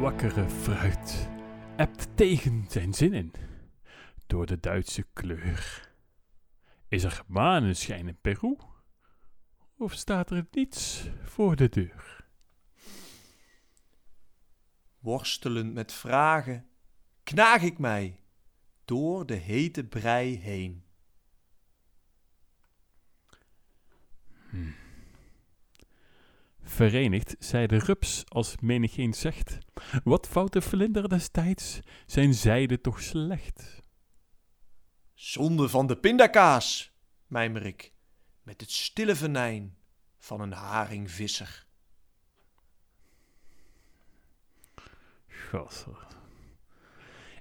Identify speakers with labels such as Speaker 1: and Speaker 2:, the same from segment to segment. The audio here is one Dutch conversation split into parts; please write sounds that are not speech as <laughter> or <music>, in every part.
Speaker 1: Wakkere fruit ebt tegen zijn zin in, door de Duitse kleur. Is er maneschijn in Peru? Of staat er niets voor de deur?
Speaker 2: Worstelend met vragen, knaag ik mij door de hete brei heen.
Speaker 1: Verenigd zij de rups als menigeen zegt. Wat fout de vlinder destijds, zijn zijde toch slecht.
Speaker 2: Zonde van de pindakaas, mijmer ik, met het stille venijn van een haringvisser.
Speaker 1: Godver.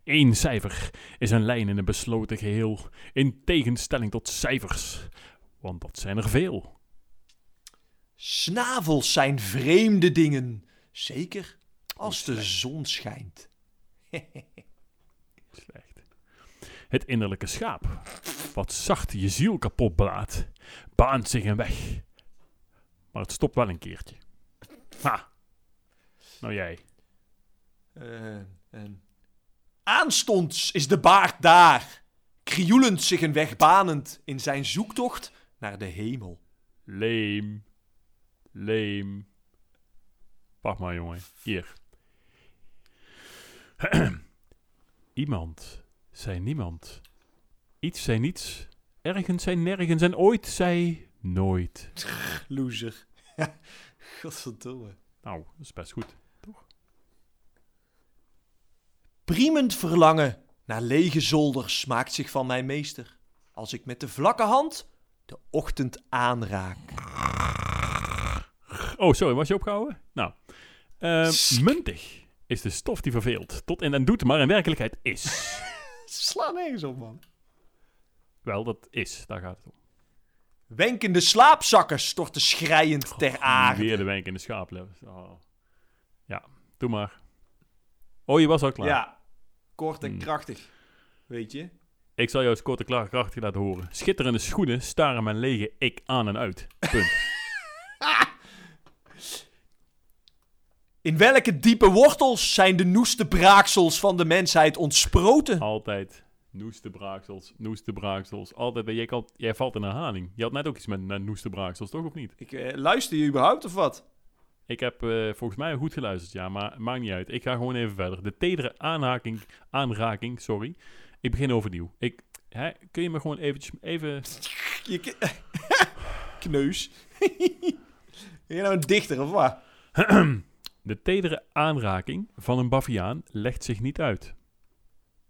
Speaker 1: Eén cijfer is een lijn in een besloten geheel, in tegenstelling tot cijfers, want dat zijn er veel.
Speaker 2: Snavels zijn vreemde dingen, zeker als de zon schijnt. <laughs>
Speaker 1: Slecht. Het innerlijke schaap, wat zacht je ziel kapot blaat, baant zich een weg. Maar het stopt wel een keertje. Ha! Nou jij.
Speaker 2: En... Aanstonds is de baard daar, krioelend zich een weg banend in zijn zoektocht naar de hemel.
Speaker 1: Leem. Leem. Wacht maar, jongen. Hier. <clears throat> Iemand zei niemand. Iets zei niets. Ergens zei nergens en ooit zei nooit. <laughs>
Speaker 2: Loser. <laughs> Godverdomme.
Speaker 1: Nou, dat is best goed.
Speaker 2: Priemend verlangen naar lege zolders maakt zich van mij meester, als ik met de vlakke hand de ochtend aanraak. <laughs>
Speaker 1: Oh, sorry, was je opgehouden? Nou.
Speaker 2: Sk.
Speaker 1: muntig is de stof die verveelt. Tot in en doet, maar in werkelijkheid is. <laughs>
Speaker 2: Sla nergens op, man.
Speaker 1: Wel, dat is. Daar gaat het om.
Speaker 2: Wenkende slaapzakken storten schreiend ter aarde.
Speaker 1: Weer de wenk in de schaap. Oh. Ja, doe maar. Oh, je was al klaar.
Speaker 2: Ja, kort en
Speaker 1: Hmm.
Speaker 2: krachtig. Weet je?
Speaker 1: Ik zal jou eens kort en krachtig laten horen. Schitterende schoenen staren mijn lege ik aan en uit. Punt. <laughs>
Speaker 2: In welke diepe wortels zijn de noeste braaksels van de mensheid ontsproten?
Speaker 1: Altijd. Noeste braaksels, noeste braaksels. Altijd. Jij, kan, jij valt in herhaling. Je had net ook iets met noeste braaksels, toch of niet?
Speaker 2: Ik, eh, luister je überhaupt of wat?
Speaker 1: Ik heb eh, volgens mij goed geluisterd, ja, maar maakt niet uit. Ik ga gewoon even verder. De tedere aanraking, aanraking, sorry. Ik begin overnieuw. Ik, hè, kun je me gewoon eventjes, even...
Speaker 2: Je <laughs> Kneus. <laughs> <laughs> ben je nou een dichter of wat? <clears throat>
Speaker 1: De tedere aanraking van een baviaan legt zich niet uit.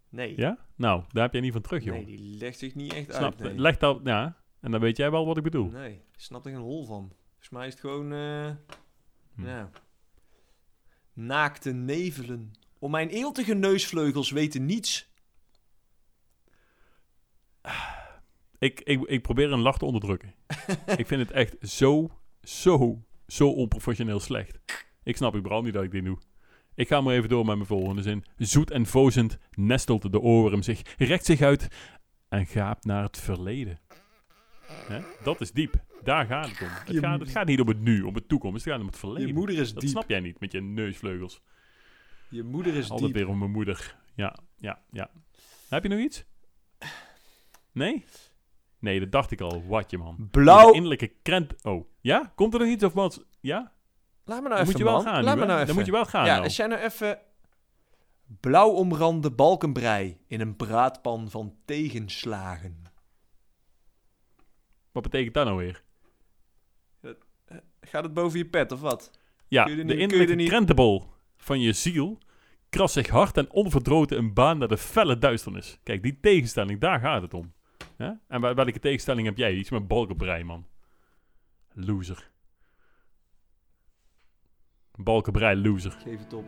Speaker 2: Nee.
Speaker 1: Ja? Nou, daar heb jij niet van terug, joh.
Speaker 2: Nee, die legt zich niet echt
Speaker 1: Snap,
Speaker 2: uit. Nee.
Speaker 1: Leg dat, ja. En dan weet jij wel wat ik bedoel.
Speaker 2: nee, ik snap er geen hol van. Volgens mij is het gewoon... eh,
Speaker 1: Hm.
Speaker 2: Ja. Naakte nevelen. Om mijn eeltige neusvleugels weten niets.
Speaker 1: Ik, ik, ik probeer een lach te onderdrukken. <laughs> ik vind het echt zo, zo, zo onprofessioneel slecht. Ik snap überhaupt niet dat ik dit doe. Ik ga maar even door met mijn volgende zin. Zoet en vozend nestelt de oorworm zich, rekt zich uit en gaapt naar het verleden. Hè? Dat is diep. Daar gaat het om. Het gaat, het gaat niet om het nu, om het toekomst. Het gaat om het verleden.
Speaker 2: Je moeder is
Speaker 1: dat
Speaker 2: diep.
Speaker 1: snap jij niet met je neusvleugels.
Speaker 2: Je moeder is
Speaker 1: Altijd
Speaker 2: diep.
Speaker 1: weer om mijn moeder. Ja, ja, ja. Heb je nog iets? Nee? Nee, dat dacht ik al. Watje, man.
Speaker 2: Blauw...
Speaker 1: De innerlijke krent... Oh, ja? Komt er nog iets of wat? Ja?
Speaker 2: Laat me nou
Speaker 1: Dan
Speaker 2: even,
Speaker 1: moet je wel
Speaker 2: man.
Speaker 1: gaan
Speaker 2: Laat
Speaker 1: nu,
Speaker 2: me nou
Speaker 1: Dan
Speaker 2: even.
Speaker 1: moet je wel gaan
Speaker 2: Ja,
Speaker 1: nou.
Speaker 2: als jij nou even... Blauw omrande balkenbrei in een braadpan van tegenslagen.
Speaker 1: Wat betekent dat nou weer?
Speaker 2: Gaat het boven je pet of wat?
Speaker 1: Ja,
Speaker 2: Kun je
Speaker 1: de
Speaker 2: je
Speaker 1: innerlijke
Speaker 2: er niet-
Speaker 1: krentenbol van je ziel krast zich hard en onverdroten een baan naar de felle duisternis. Kijk, die tegenstelling, daar gaat het om. Ja? En wel- welke tegenstelling heb jij? Iets met balkenbrei, man. Loser. Balkenbrei, loser.
Speaker 2: Geef het op.